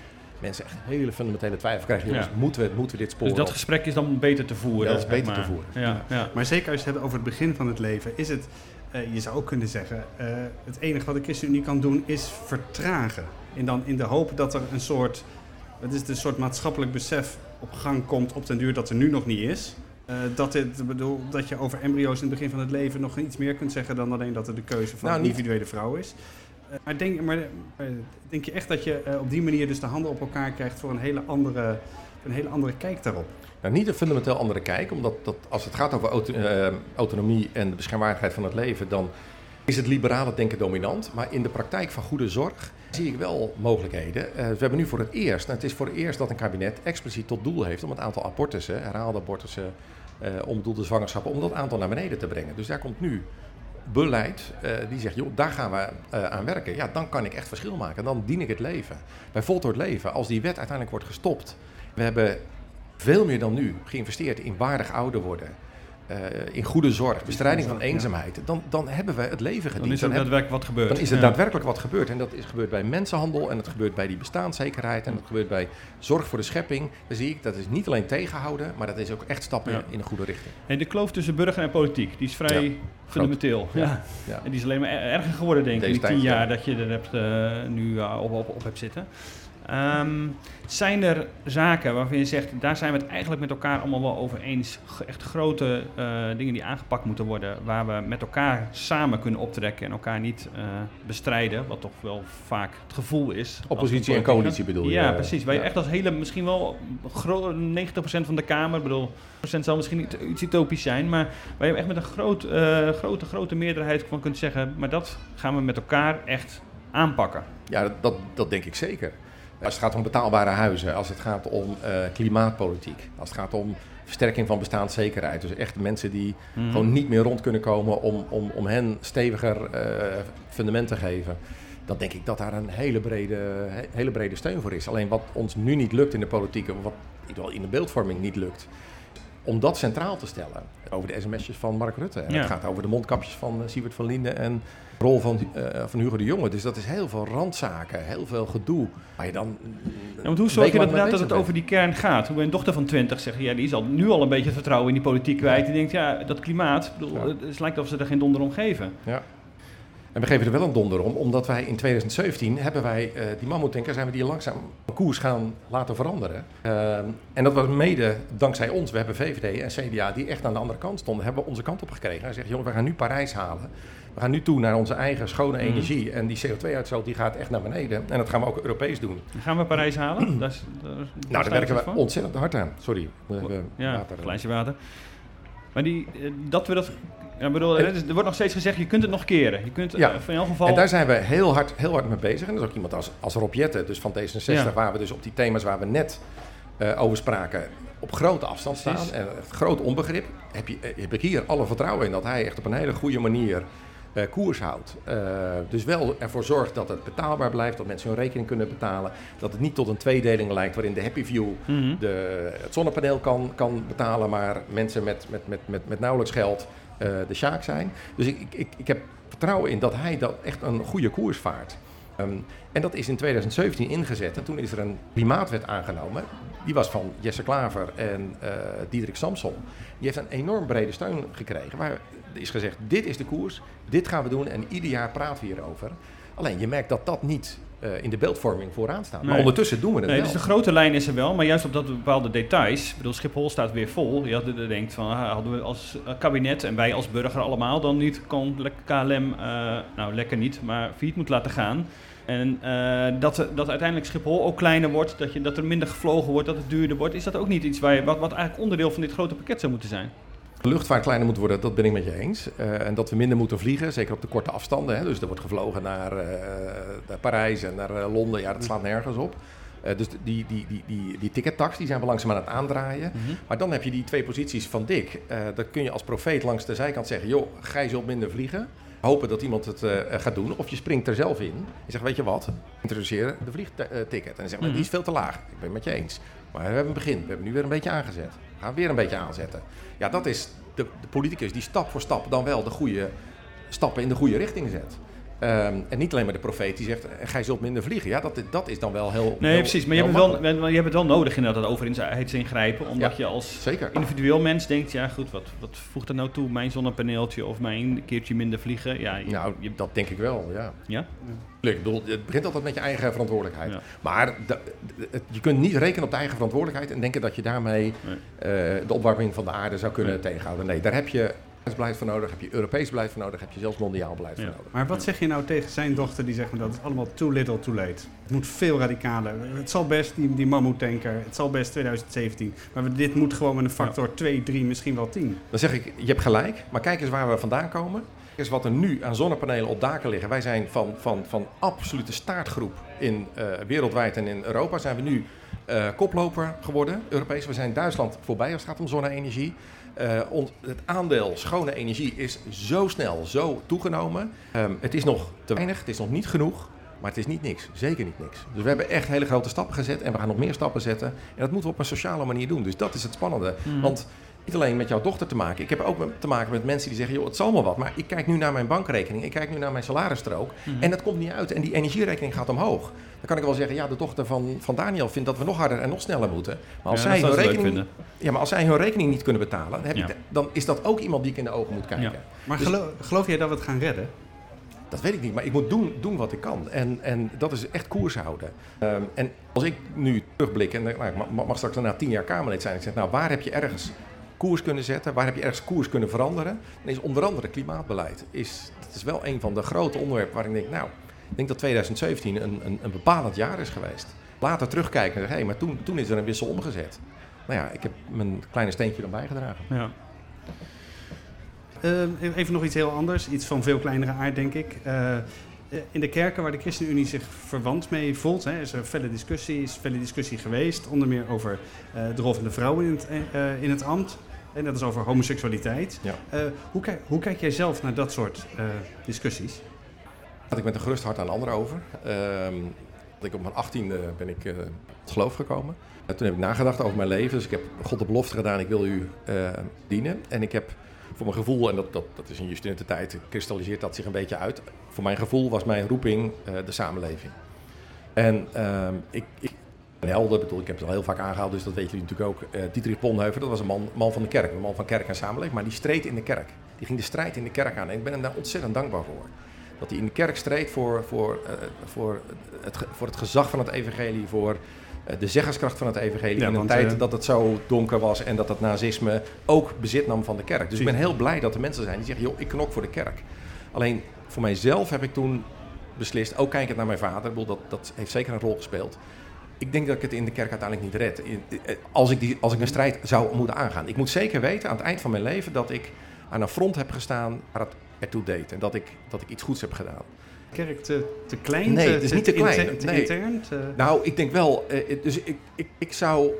Mensen echt hele fundamentele twijfel krijgen. Jongens, Ja. moeten, we, moeten we dit sporen Dus dat op? gesprek is dan beter te voeren. Ja, dat is beter te maar. voeren. Ja, ja. Maar zeker als je het hebt over het begin van het leven, is het, eh, je zou ook kunnen zeggen, eh, het enige wat de ChristenUnie kan doen is vertragen. En dan in de hoop dat er een soort, het is een soort maatschappelijk besef op gang komt op den duur dat er nu nog niet is. Eh, dat, het, ik bedoel, dat je over embryo's in het begin van het leven nog iets meer kunt zeggen dan alleen dat het de keuze van Nou, een individuele vrouw is. Eh, maar, denk, maar eh, denk je echt dat je eh, op die manier dus de handen op elkaar krijgt voor een hele andere, een hele andere kijk daarop? Nou, niet een fundamenteel andere kijk, omdat dat, als het gaat over auto- autonomie en de beschermwaardigheid van het leven, dan is het liberale denken dominant. Maar in de praktijk van goede zorg zie ik wel mogelijkheden. We hebben nu voor het eerst, en het is voor het eerst dat een kabinet expliciet tot doel heeft om het aantal abortussen, herhaalde abortussen, eh onbedoelde zwangerschappen, om dat aantal naar beneden te brengen. Dus daar komt nu beleid eh, die zegt, joh, daar gaan we eh, aan werken. Ja, dan kan ik echt verschil maken. Dan dien ik het leven. Bij Voltooid Leven, als die wet uiteindelijk wordt gestopt, we hebben veel meer dan nu geïnvesteerd in waardig ouder worden. Eh, in goede zorg, bestrijding van eenzaamheid. Dan, dan hebben we het leven gediend. Dan is er daadwerkelijk wat gebeurd. dan is er Ja. daadwerkelijk wat gebeurd. En dat is gebeurd bij mensenhandel en het gebeurt bij die bestaanszekerheid en het gebeurt bij zorg voor de schepping. Dan zie ik, dat is niet alleen tegenhouden, maar dat is ook echt stappen Ja. in een goede richting. En de kloof tussen burger en politiek, die is vrij Ja, fundamenteel. Ja. En die is alleen maar er- erger geworden, denk ik, in die tien jaar ja. dat je er hebt, eh, nu eh, op, op, op hebt zitten. Ehm, zijn er zaken waarvan je zegt, daar zijn we het eigenlijk met elkaar allemaal wel over eens? Echt grote eh, dingen die aangepakt moeten worden, waar we met elkaar samen kunnen optrekken en elkaar niet eh, bestrijden, wat toch wel vaak het gevoel is. Oppositie en coalitie bedoel je? Ja, precies. Waar je Ja. echt als hele, misschien wel gro- 90% van de Kamer, bedoel, procent zal misschien niet iets utopisch zijn, maar waar je echt met een groot, eh, grote, grote meerderheid van kunt zeggen, maar dat gaan we met elkaar echt aanpakken. Ja, dat, dat, dat denk ik zeker. Als het gaat om betaalbare huizen, als het gaat om eh, klimaatpolitiek, als het gaat om versterking van bestaanszekerheid. Dus echt mensen die Mhm. gewoon niet meer rond kunnen komen om, om, om hen steviger eh fundament te geven. Dan denk ik dat daar een hele brede, he- hele brede steun voor is. Alleen wat ons nu niet lukt in de politiek, of wat in de beeldvorming niet lukt, om dat centraal te stellen. Over de sms'jes van Mark Rutte. En Ja. Het gaat over de mondkapjes van uh, Siebert van Linden en de rol van, eh, van Hugo de Jonge. Dus dat is heel veel randzaken, heel veel gedoe. Maar je dan. Ja, want hoe zorg je dat, inderdaad dat het over die kern gaat? Hoe een dochter van 20 zegt, ja, die is al nu al een beetje het vertrouwen in die politiek kwijt. Die denkt, ja, dat klimaat, bedoel, Ja. het lijkt of ze er geen donder om geven. Ja. En we geven er wel een donder om, omdat wij in 2017 hebben wij uh, die mammoetanker, zijn we die langzaam een koers gaan laten veranderen. Uh, en dat was mede dankzij ons. We hebben VVD en CDA die echt aan de andere kant stonden, hebben we onze kant op gekregen. En zeggen, jongen, we gaan nu Parijs halen. We gaan nu toe naar onze eigen schone Mhm. energie. En die CO2-uitstoot die gaat echt naar beneden. En dat gaan we ook Europees doen. Gaan we Parijs halen? is, nou, daar werken we ontzettend hard aan. Sorry. ja, water. glaasje water. Maar die, eh, dat we dat ja, bedoel, er wordt nog steeds gezegd, je kunt het nog keren. Je kunt ja. uh, van elk geval... En daar zijn we heel hard, heel hard mee bezig. En dat is ook iemand als, als Rob Jetten, dus van D66, ja. waar we dus op die thema's waar we net uh, over spraken, op grote afstand staan. Precies. En groot onbegrip. Heb, je, heb ik hier alle vertrouwen in dat hij echt op een hele goede manier uh, koers houdt. Uh, dus wel ervoor zorgt dat het betaalbaar blijft, dat mensen hun rekening kunnen betalen. Dat het niet tot een tweedeling lijkt waarin de Happy View Mhm. de, het zonnepaneel kan, kan betalen, maar mensen met, met, met, met, met nauwelijks geld de Sjaak zijn. Dus ik, ik, ik heb vertrouwen in dat hij dat echt een goede koers vaart. Um, en dat is in 2017 ingezet. En toen is er een klimaatwet aangenomen. Die was van Jesse Klaver en uh, Diederik Samson. Die heeft een enorm brede steun gekregen. Waar is gezegd, dit is de koers, dit gaan we doen en ieder jaar praten we hierover. Alleen je merkt dat dat niet uh, in de beeldvorming vooraan staat. Nee. Maar ondertussen doen we het nee, wel. Dus de grote lijn is er wel, maar juist op dat bepaalde details. Ik bedoel, Schiphol staat weer vol. Je had, denkt van, hadden we als kabinet en wij als burger allemaal dan niet kon KLM, uh, nou lekker niet, maar failliet moet laten gaan. En uh, dat, dat uiteindelijk Schiphol ook kleiner wordt, dat, je, dat er minder gevlogen wordt, dat het duurder wordt. Is dat ook niet iets waar je, wat, wat eigenlijk onderdeel van dit grote pakket zou moeten zijn? De luchtvaart kleiner moet worden, dat ben ik met je eens. Uh, en dat we minder moeten vliegen, zeker op de korte afstanden. Hè. Dus er wordt gevlogen naar, uh, naar Parijs en naar uh, Londen. Ja, dat slaat nergens op. Dus die, die, die, die, die tickettax die zijn we langzaam aan het aandraaien. Mm-hmm. Maar dan heb je die twee posities van Dick. Uh, dat kun je als profeet langs de zijkant zeggen... joh, gij zult minder vliegen. Hopen dat iemand het gaat doen. Of je springt er zelf in. Je zegt, weet je wat, introduceer de vliegticket. En dan zeg maar, mm-hmm. die is veel te laag. Ik ben het met je eens. Maar we hebben een begin. We hebben nu weer een beetje aangezet. We gaan weer een beetje aanzetten. Ja, dat is de, de politicus die stap voor stap dan wel de goede stappen in de goede richting zet. Um, en niet alleen maar de profeet die zegt, gij zult minder vliegen. Ja, dat, dat is dan wel heel Nee, heel, precies. Maar je hebt, wel, je hebt het wel nodig inderdaad, dat overheidsingrijpen. Omdat ja, je als zeker. individueel mens denkt, ja goed, wat, wat voegt er nou toe? Mijn zonnepaneeltje of mijn keertje minder vliegen? Ja, je, nou, je, dat denk ik wel, ja. Ja? Ik bedoel, het begint altijd met je eigen verantwoordelijkheid. Ja. Maar de, de, je kunt niet rekenen op de eigen verantwoordelijkheid... en denken dat je daarmee nee. uh, de opwarming van de aarde zou kunnen nee. tegenhouden. Nee, daar heb je beleid voor nodig, heb je Europees beleid voor nodig, heb je zelfs mondiaal beleid ja. voor nodig. Maar wat zeg je nou tegen zijn dochter die zegt dat is allemaal too little too late? Het moet veel radicaler. Het zal best, die, die mammoetanker, het zal best 2017. Maar dit moet gewoon met een factor ja. 2, 3, misschien wel 10. Dan zeg ik, je hebt gelijk, maar kijk eens waar we vandaan komen. Eens wat er nu aan zonnepanelen op daken liggen. Wij zijn van, van, van absolute staartgroep in uh, wereldwijd en in Europa zijn we nu uh, koploper geworden, Europees. We zijn Duitsland voorbij als het gaat om zonne-energie. Uh, ont, het aandeel schone energie is zo snel, zo toegenomen. Um, het is nog te weinig, het is nog niet genoeg, maar het is niet niks. Zeker niet niks. Dus we hebben echt hele grote stappen gezet en we gaan nog meer stappen zetten. En dat moeten we op een sociale manier doen. Dus dat is het spannende. Mm. Want niet alleen met jouw dochter te maken. Ik heb ook te maken met mensen die zeggen, joh, het zal maar wat. Maar ik kijk nu naar mijn bankrekening, ik kijk nu naar mijn salarisstrook. Mm. En dat komt niet uit. En die energierekening gaat omhoog. Dan kan ik wel zeggen, ja, de dochter van, van Daniel vindt dat we nog harder en nog sneller moeten. Maar als, ja, zij, hun rekening, ja, maar als zij hun rekening niet kunnen betalen, dan, heb Ja. ik de- dan is dat ook iemand die ik in de ogen moet kijken. Ja. Maar Dus- geloof, geloof jij dat we het gaan redden? Dat weet ik niet, maar ik moet doen, doen wat ik kan. En, en dat is echt koers houden. Ehm, en als ik nu terugblik, en nou, ik mag, mag straks na tien jaar Kamerlid zijn, ik zeg, nou, waar heb je ergens koers kunnen zetten? Waar heb je ergens koers kunnen veranderen? Dan is onder andere klimaatbeleid. Is, dat is wel een van de grote onderwerpen waar ik denk, nou, ik denk dat 2017 een, een, een bepalend jaar is geweest. Later terugkijken en zeggen, hé, maar toen, toen is er een wissel omgezet. Nou ja, ik heb mijn kleine steentje erbij gedragen. Ja. Uh, even nog iets heel anders, iets van veel kleinere aard, denk ik. Uh, in de kerken waar de ChristenUnie zich verwant mee voelt, hè, is er felle discussie, is felle discussie geweest. Onder meer over uh, de rol van de vrouw in het, in het ambt. En dat is over homoseksualiteit. Ja. hoe, kijk, hoe, kijk jij zelf naar dat soort discussies? Ik met een gerust hart aan anderen over. Ehm, ik op mijn achttiende ben ik het geloof gekomen. toen heb ik nagedacht over mijn leven. Dus ik heb God de belofte gedaan, ik wil u dienen. En ik heb voor mijn gevoel, en dat, dat, dat is in je studententijd, kristalliseert dat zich een beetje uit. Voor mijn gevoel was mijn roeping uh, de samenleving. En uh, ik, ik bedoel, ik heb het al heel vaak aangehaald, dus dat weten jullie natuurlijk ook. Uh, Dietrich Bonhoeffer, dat was een man, man van de kerk, een man van kerk en samenleving, maar die streed in de kerk. Die ging de strijd in de kerk aan en ik ben hem daar ontzettend dankbaar voor. Dat hij in de kerk streed voor, voor, uh, voor, het, voor het gezag van het evangelie, voor eh, de zeggerskracht van het evangelie in een tijd uh, dat het zo donker was en dat het nazisme ook bezit nam van de kerk. Dus ik ben heel blij dat er mensen zijn die zeggen, joh, ik knok voor de kerk. Alleen voor mijzelf heb ik toen beslist, ook kijkend naar mijn vader, dat, dat heeft zeker een rol gespeeld. Ik denk dat ik het in de kerk uiteindelijk niet red. Eh, als ik, die, als ik een strijd zou moeten aangaan. Ik moet zeker weten aan het eind van mijn leven dat ik aan een front heb gestaan waar het ertoe deed. En dat ik, dat ik iets goeds heb gedaan kerk te, te klein? Nee, het is niet te klein. Te, nee. intern? Nou, ik denk wel. Uh, dus ik, ik, ik zou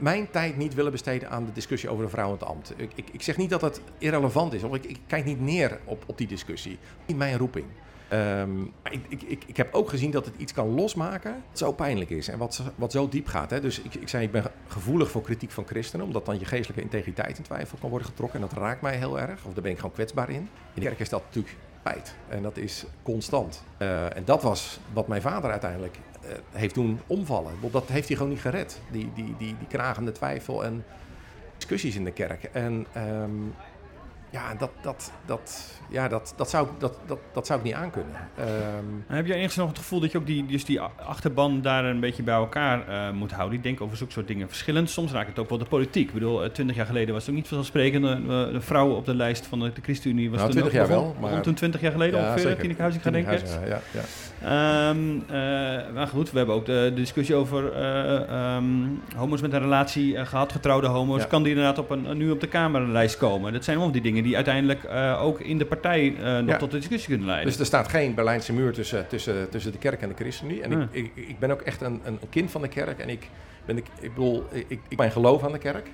mijn tijd niet willen besteden aan de discussie over een vrouw in het ambt. Ik, ik, ik zeg niet dat het irrelevant is, of ik, ik kijk niet neer op, op die discussie. Niet mijn roeping. Um, ik, ik, ik, ik, heb ook gezien dat het iets kan losmaken wat zo pijnlijk is en wat, wat zo diep gaat. Hè. Dus ik, ik zei, ik ben gevoelig voor kritiek van christenen, omdat dan je geestelijke integriteit in twijfel kan worden getrokken. En dat raakt mij heel erg, of daar ben ik gewoon kwetsbaar in. In de kerk is dat natuurlijk spijt. En dat is constant. Uh, en dat was wat mijn vader uiteindelijk uh, heeft doen omvallen. Dat heeft hij gewoon niet gered. Die, die, die, die kragende twijfel en discussies in de kerk. En um, ja, dat, dat, dat, ja dat, dat, zou, dat, dat, dat zou ik niet aankunnen. Um, heb jij ergens nog het gevoel dat je ook die, dus die achterban daar een beetje bij elkaar uh, moet houden? Ik denk over zulke soort dingen verschillend. Soms raakt het ook wel de politiek. Ik bedoel, twintig jaar geleden was het ook niet vanzelfsprekend. De, de vrouw op de lijst van de, de ChristenUnie was nou, 20 jaar wel. Maar... Toen 20 jaar geleden ja, ongeveer, Tineke Huizing gaan denken. Ja, ja, ja. Um, uh, maar goed, we hebben ook de, de discussie over um, homo's met een relatie gehad, getrouwde homo's. Kan die inderdaad op een, nu op de Kamerlijst komen? Dat zijn allemaal die dingen die uiteindelijk ook in de partij nog ja. tot de discussie kunnen leiden. Dus er staat geen Berlijnse muur tussen, tussen, tussen de kerk en de ChristenUnie. En ik, ik, ik, ben ook echt een, een kind van de kerk. En ik, ben ik, ik bedoel, ik, ik ben geloof aan de kerk.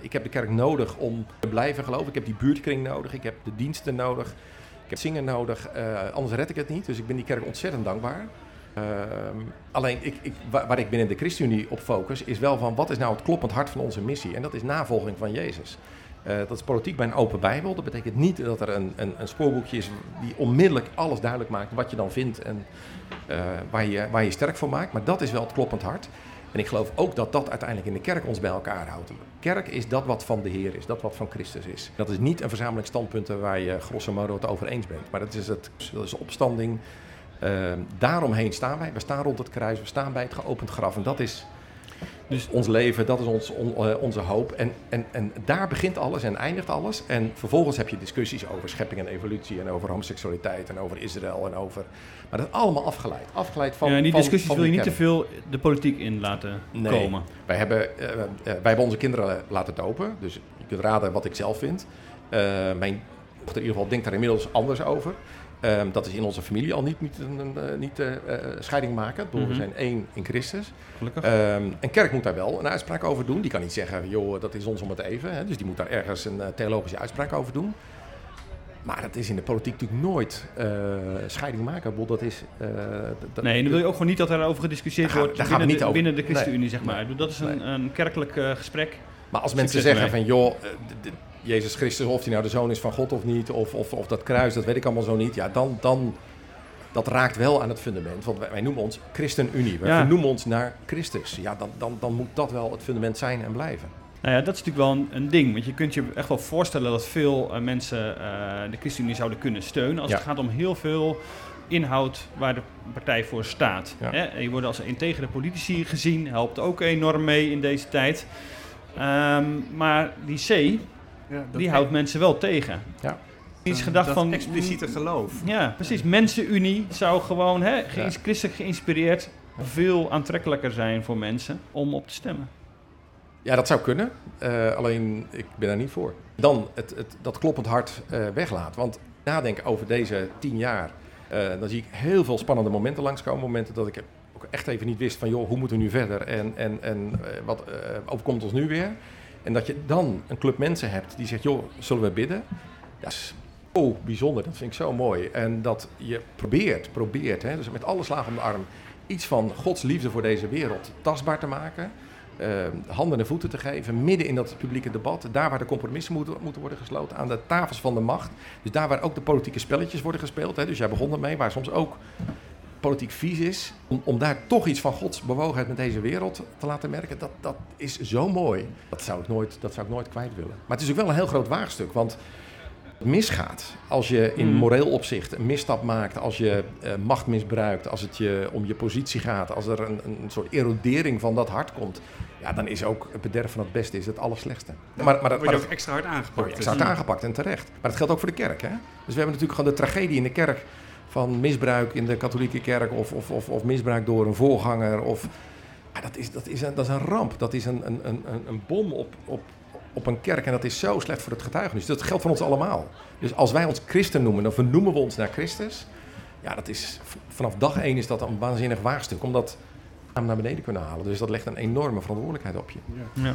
ik heb de kerk nodig om te blijven geloven. Ik heb die buurtkring nodig. Ik heb de diensten nodig. Ik heb zingen nodig, uh, anders red ik het niet. Dus ik ben die kerk ontzettend dankbaar. Uh, alleen ik, ik, waar, waar, ik binnen de ChristenUnie op focus, is wel van wat is nou het kloppend hart van onze missie? En dat is navolging van Jezus. Uh, dat is politiek bij een open Bijbel. Dat betekent niet dat er een, een, een, spoorboekje is die onmiddellijk alles duidelijk maakt wat je dan vindt en waar, je, waar je sterk voor maakt. Maar dat is wel het kloppend hart. En ik geloof ook dat dat uiteindelijk in de kerk ons bij elkaar houdt. Kerk is dat wat van de Heer is, dat wat van Christus is. Dat is niet een verzameling standpunten waar je grosso modo het over eens bent. Maar dat is, het, dat is opstanding. Uh, daaromheen staan wij. We staan rond het kruis, we staan bij het geopend graf. En dat is dus ons leven, dat is ons, on, uh, onze hoop. En, en, en daar begint alles en eindigt alles. En vervolgens heb je discussies over schepping en evolutie en over homoseksualiteit en over Israël en over... Maar dat is allemaal afgeleid. Afgeleid van Ja, en die van, discussies van wil je niet te veel de politiek in laten Nee. komen. Wij hebben, uh, uh, wij hebben onze kinderen laten dopen. Dus je kunt raden wat ik zelf vind. Mijn dochter in ieder geval denkt daar inmiddels anders over. Um, dat is in onze familie al niet, niet, een, niet uh, scheiding maken. Bedoel, Mhm. We zijn één in Christus. Gelukkig. Um, en kerk moet daar wel een uitspraak over doen. Die kan niet zeggen, joh, dat is ons om het even. Hè. Dus die moet daar ergens een uh, theologische uitspraak over doen. Maar dat is in de politiek natuurlijk nooit uh, scheiding maken. Dat is... uh, dat, nee, dan wil je ook gewoon niet dat daarover gediscussieerd Daar wordt daar we binnen, niet de, over. binnen de ChristenUnie, Nee. zeg maar. Dat is een, een kerkelijk eh, gesprek. Maar als mensen Succes zeggen van, joh, eh, Jezus Christus, of hij nou de zoon is van God of niet, of, of, of dat kruis, dat weet ik allemaal zo niet. Ja, dan, dan dat raakt wel aan het fundament. Want wij, wij noemen ons ChristenUnie. Wij Ja. vernoemen ons naar Christus. Ja, dan, dan, dan moet dat wel het fundament zijn en blijven. Nou ja, dat is natuurlijk wel een, een ding. Want je kunt je echt wel voorstellen dat veel eh, mensen eh, de ChristenUnie zouden kunnen steunen. Als Ja. het gaat om heel veel inhoud waar de partij voor staat. Ja. Hè? Je wordt als integere politici gezien, helpt ook enorm mee in deze tijd. Ehm, maar die C, Ja, die houdt mensen wel tegen. Ja. Iets gedacht dat van... expliciete geloof. Ja, precies. Mensenunie zou gewoon, hè, ge- Ja. christelijk geïnspireerd, veel aantrekkelijker zijn voor mensen om op te stemmen. Ja, dat zou kunnen. Eh, alleen, ik ben daar niet voor. Dan het, het, dat kloppend hart eh weglaat. Want nadenken over deze tien jaar... eh, dan zie ik heel veel spannende momenten langskomen. Momenten dat ik ook echt even niet wist van... joh, hoe moeten we nu verder? En, en, en wat eh, overkomt ons nu weer? En dat je dan een club mensen hebt die zegt... joh, zullen we bidden? Dat is zo bijzonder. Dat vind ik zo mooi. En dat je probeert, probeert... Hè, dus met alle slagen om de arm... iets van Gods liefde voor deze wereld tastbaar te maken... eh, handen en voeten te geven, midden in dat publieke debat, daar waar de compromissen moeten, moeten worden gesloten, aan de tafels van de macht. Dus daar waar ook de politieke spelletjes worden gespeeld. Hè, dus jij begon ermee, waar soms ook politiek vies is, om, om daar toch iets van Gods bewogenheid met deze wereld te laten merken, dat, dat is zo mooi. Dat zou, ik nooit, dat zou ik nooit kwijt willen. Maar het is ook wel een heel groot waagstuk, want het misgaat als je in Mm. moreel opzicht een misstap maakt, als je eh, macht misbruikt, als het je om je positie gaat, als er een, een soort erodering van dat hart komt, ja, dan is ook het bederf van het beste is het allerslechtste. Maar, maar, maar je dat, ook extra hard word aangepakt. je extra hard aangepakt en terecht. Maar dat geldt ook voor de kerk. Hè? Dus we hebben natuurlijk gewoon de tragedie in de kerk van misbruik in de katholieke kerk of, of, of, of misbruik door een voorganger. Of, ja, dat, is, dat, is een, dat is een ramp. Dat is een, een, een, een- een bom op, op, op een kerk en dat is zo slecht voor het getuigenis. Dat geldt voor ons allemaal. Dus als wij ons christen noemen, dan vernoemen we ons naar Christus. Ja, dat is, vanaf dag één is dat een waanzinnig waagstuk. Omdat we hem naar beneden kunnen halen. Dus dat legt een enorme verantwoordelijkheid op je. Ja. Ja.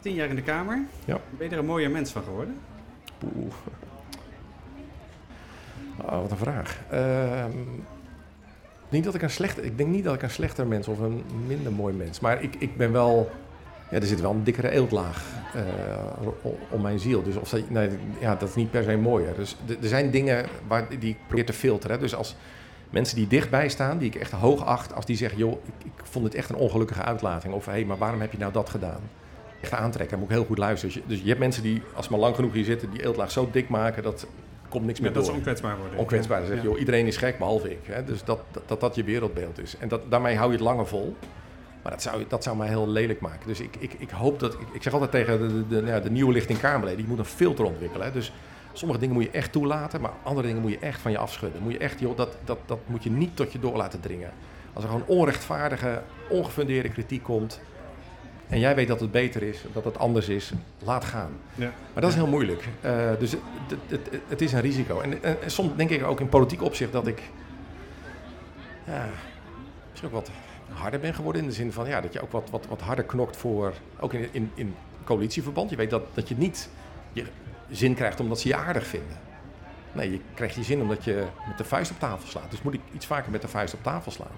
Tien jaar in de Kamer. Ja. Ben je er een mooier mens van geworden? Oeh. Oh, wat een vraag. Ehm, niet dat ik, een slechter, ik denk niet dat ik een slechter mens of een minder mooi mens. Maar ik, ik ben wel. Ja, er zit wel een dikkere eeltlaag o- om mijn ziel. Dus of dat, ja, dat is niet per se mooier. Dus er zijn dingen waar, die ik probeer te filteren. Dus als mensen die dichtbij staan, die ik echt hoog acht, als die zeggen: joh, ik, ik vond het echt een ongelukkige uitlating. Of hé, hey, maar waarom heb je nou dat gedaan? Echt aantrekken, moet ik heel goed luisteren. Dus je, dus je hebt mensen die, als ze maar lang genoeg hier zitten, die eeltlaag zo dik maken dat komt niks Ja, meer dat door ze onkwetsbaar worden. onkwetsbaar. Dan zeg je, joh, iedereen is gek behalve ik. Hè? Dus dat dat, dat dat je wereldbeeld is. En dat, daarmee hou je het langer vol. Maar dat zou, dat zou mij heel lelijk maken. Dus ik, ik, ik hoop dat... Ik, ik zeg altijd tegen de, de, de, ja, de nieuwe lichting Kamerleden... die moet een filter ontwikkelen. Hè? Dus sommige dingen moet je echt toelaten... maar andere dingen moet je echt van je afschudden. Moet je echt, joh, dat, dat, dat moet je niet tot je door laten dringen. Als er gewoon onrechtvaardige, ongefundeerde kritiek komt... en jij weet dat het beter is, dat het anders is... laat gaan. Ja. Maar dat is heel moeilijk. Eh, dus het, het, het, het is een risico. En, en, en soms denk ik ook in politiek opzicht dat ik ja, misschien ook wat harder ben geworden. In de zin van ja, dat je ook wat, wat, wat harder knokt voor, ook in, in, in coalitieverband. Je weet dat, dat je niet je zin krijgt omdat ze je aardig vinden. Nee, je krijgt je zin omdat je met de vuist op tafel slaat. Dus moet ik iets vaker met de vuist op tafel slaan.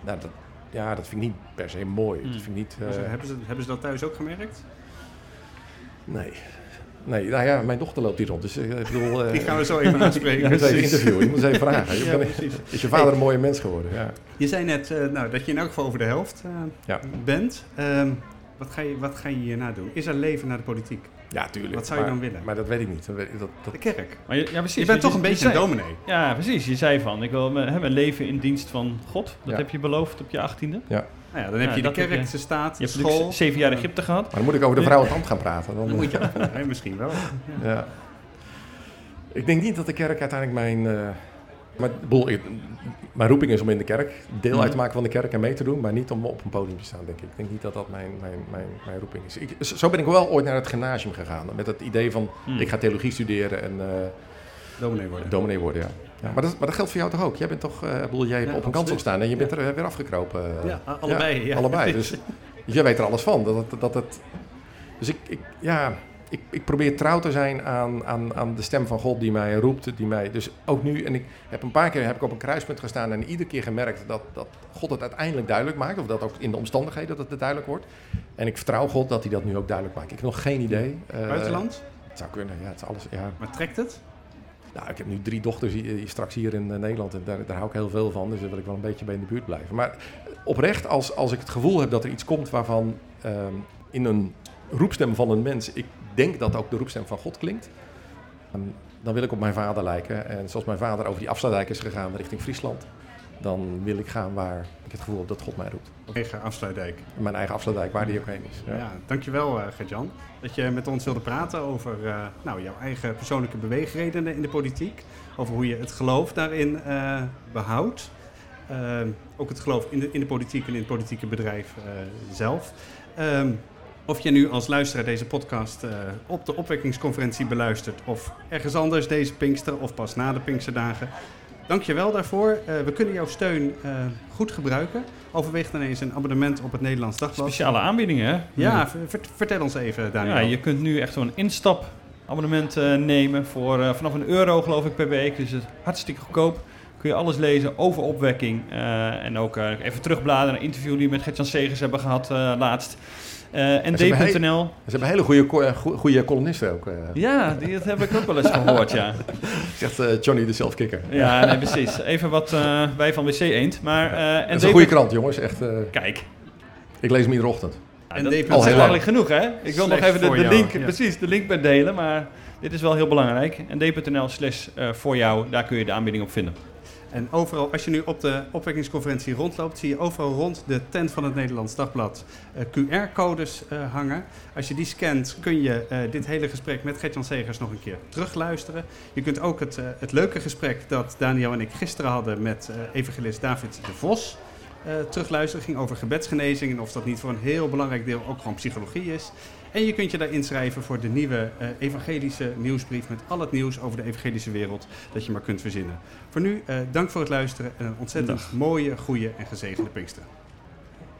Nou, dat, ja, dat vind ik niet per se mooi. Mm. Dat vind ik niet, eh, hebben, ze, hebben ze dat thuis ook gemerkt? nee. Nee, nou ja, mijn dochter loopt hier rond. Dus eh, ik bedoel... eh, Die gaan we zo even aanspreken. Je moet eens even Precies. interviewen, je moet eens even vragen. Je Ja, is je vader een mooie mens geworden? Ja. Je zei net eh, nou, dat je in elk geval over de helft eh, Ja. bent. Ehm, wat, ga je, wat ga je hierna doen? Is er leven na de politiek? Ja, tuurlijk. Wat zou je Maar- dan willen? Maar dat weet ik niet. Dat, weet- dat, dat, De kerk. Maar je, ja, precies. je bent toch een je beetje een zei- dominee. Ja, precies. Je zei van, ik wil me- hè, mijn leven in dienst van God. Dat Ja. heb je beloofd op je achttiende. Nou ja, dan heb Ja, je de kerk, je. de staat, Je de hebt school. zeven jaar Eh, Egypte gehad. maar dan moet ik over de vrouw in het ambt gaan praten. Dan, Dan moet je nee, misschien wel. ja. Ik denk niet dat de kerk uiteindelijk mijn... eh, maar, ik- mijn roeping is om in de kerk deel uit te maken van de kerk en mee te doen, maar niet om op een podium te staan, denk ik. Ik denk niet dat dat mijn, mijn, mijn, mijn roeping is. Ik, zo ben ik wel ooit naar het gymnasium gegaan, met het idee van Hmm. ik ga theologie studeren en eh, Dominee worden. dominee worden, ja. ja maar, dat, maar dat geldt voor jou toch ook? Jij bent toch, eh, ik bedoel, jij hebt Ja, op een kansel gestaan en je bent er eh, weer afgekropen. Ja, allebei. Ja, allebei. Dus, jij weet er alles van. Dat, het- dat het, dus ik, ik, ja, ik, ik probeer trouw te zijn aan, aan, aan de stem van God die mij roept. Die mij, dus ook nu, en ik heb een paar keer heb ik op een kruispunt gestaan en iedere keer gemerkt dat, dat God het uiteindelijk duidelijk maakt. Of dat ook in de omstandigheden dat het duidelijk wordt. En ik vertrouw God dat hij dat nu ook duidelijk maakt. Ik heb nog geen idee. Eh, Buitenland? Het zou kunnen, ja. Het is alles, ja. Maar trekt het? Nou, ik heb nu drie dochters hier, straks hier in eh, Nederland en daar, daar hou ik heel veel van. Dus daar wil ik wel een beetje bij in de buurt blijven. Maar oprecht, als, als ik het gevoel heb dat er iets komt waarvan ehm, in een roepstem van een mens, ik denk dat ook de roepstem van God klinkt. Ehm, dan wil ik op mijn vader lijken. En zoals mijn vader over die afsluitdijk is gegaan richting Friesland, dan wil ik gaan waar ik het gevoel heb dat God mij roept. Eigen afsluitdijk. Mijn eigen afsluitdijk, waar die ook heen is. Ja. dankjewel uh, Gert-Jan. Dat je met ons wilde praten over uh, nou, jouw eigen persoonlijke beweegredenen in de politiek. Over hoe je het geloof daarin uh, behoudt. ook het geloof in de, in de politiek en in het politieke bedrijf zelf. Um, of je nu als luisteraar deze podcast uh, op de opwekkingsconferentie beluistert of ergens anders deze Pinkster of pas na de Pinksterdagen. Dank je wel daarvoor. Uh, we kunnen jouw steun uh, goed gebruiken. Overweeg dan eens een abonnement op het Nederlands Dagblad. Speciale aanbiedingen, hè? Ja, vertel ons even, Daniel. Ja, je kunt nu echt zo'n instapabonnement nemen voor vanaf een euro, geloof ik, per week. Dus het is hartstikke goedkoop. Kun je alles lezen over opwekking. en ook even terugbladeren naar een interview die we met Gertjan Segers hebben gehad laatst. Uh, en D.nl. Ze hebben hele goede, goede columnisten ook. Uh. Ja, die, dat heb ik ook wel eens gehoord, ja. Zegt uh, Johnny de zelfkikker. Ja, nee, precies. Even wat wij van WC Eend. Maar, en dat is een goede krant, jongens. Echt, Kijk. Ik lees hem iedere ochtend. Ja, en dat is eigenlijk genoeg, hè? Ik wil nog even de, de link, precies, de link bij delen, maar dit is wel heel belangrijk. En d.nl slash voor jou, daar kun je de aanbieding op vinden. En overal, als je nu op de opwekkingsconferentie rondloopt, zie je overal rond de tent van het Nederlands Dagblad eh, QR-codes uh, hangen. Als je die scant, kun je uh, dit hele gesprek met Gertjan Segers nog een keer terugluisteren. Je kunt ook het, het leuke gesprek dat Daniel en ik gisteren hadden met evangelist David de Vos terugluisteren. Ging over gebedsgenezing en of dat niet voor een heel belangrijk deel ook gewoon psychologie is. En je kunt je daar inschrijven voor de nieuwe uh, evangelische nieuwsbrief met al het nieuws over de evangelische wereld dat je maar kunt verzinnen. Voor nu, uh, dank voor het luisteren en een ontzettend mooie, goede en gezegende Pinkster.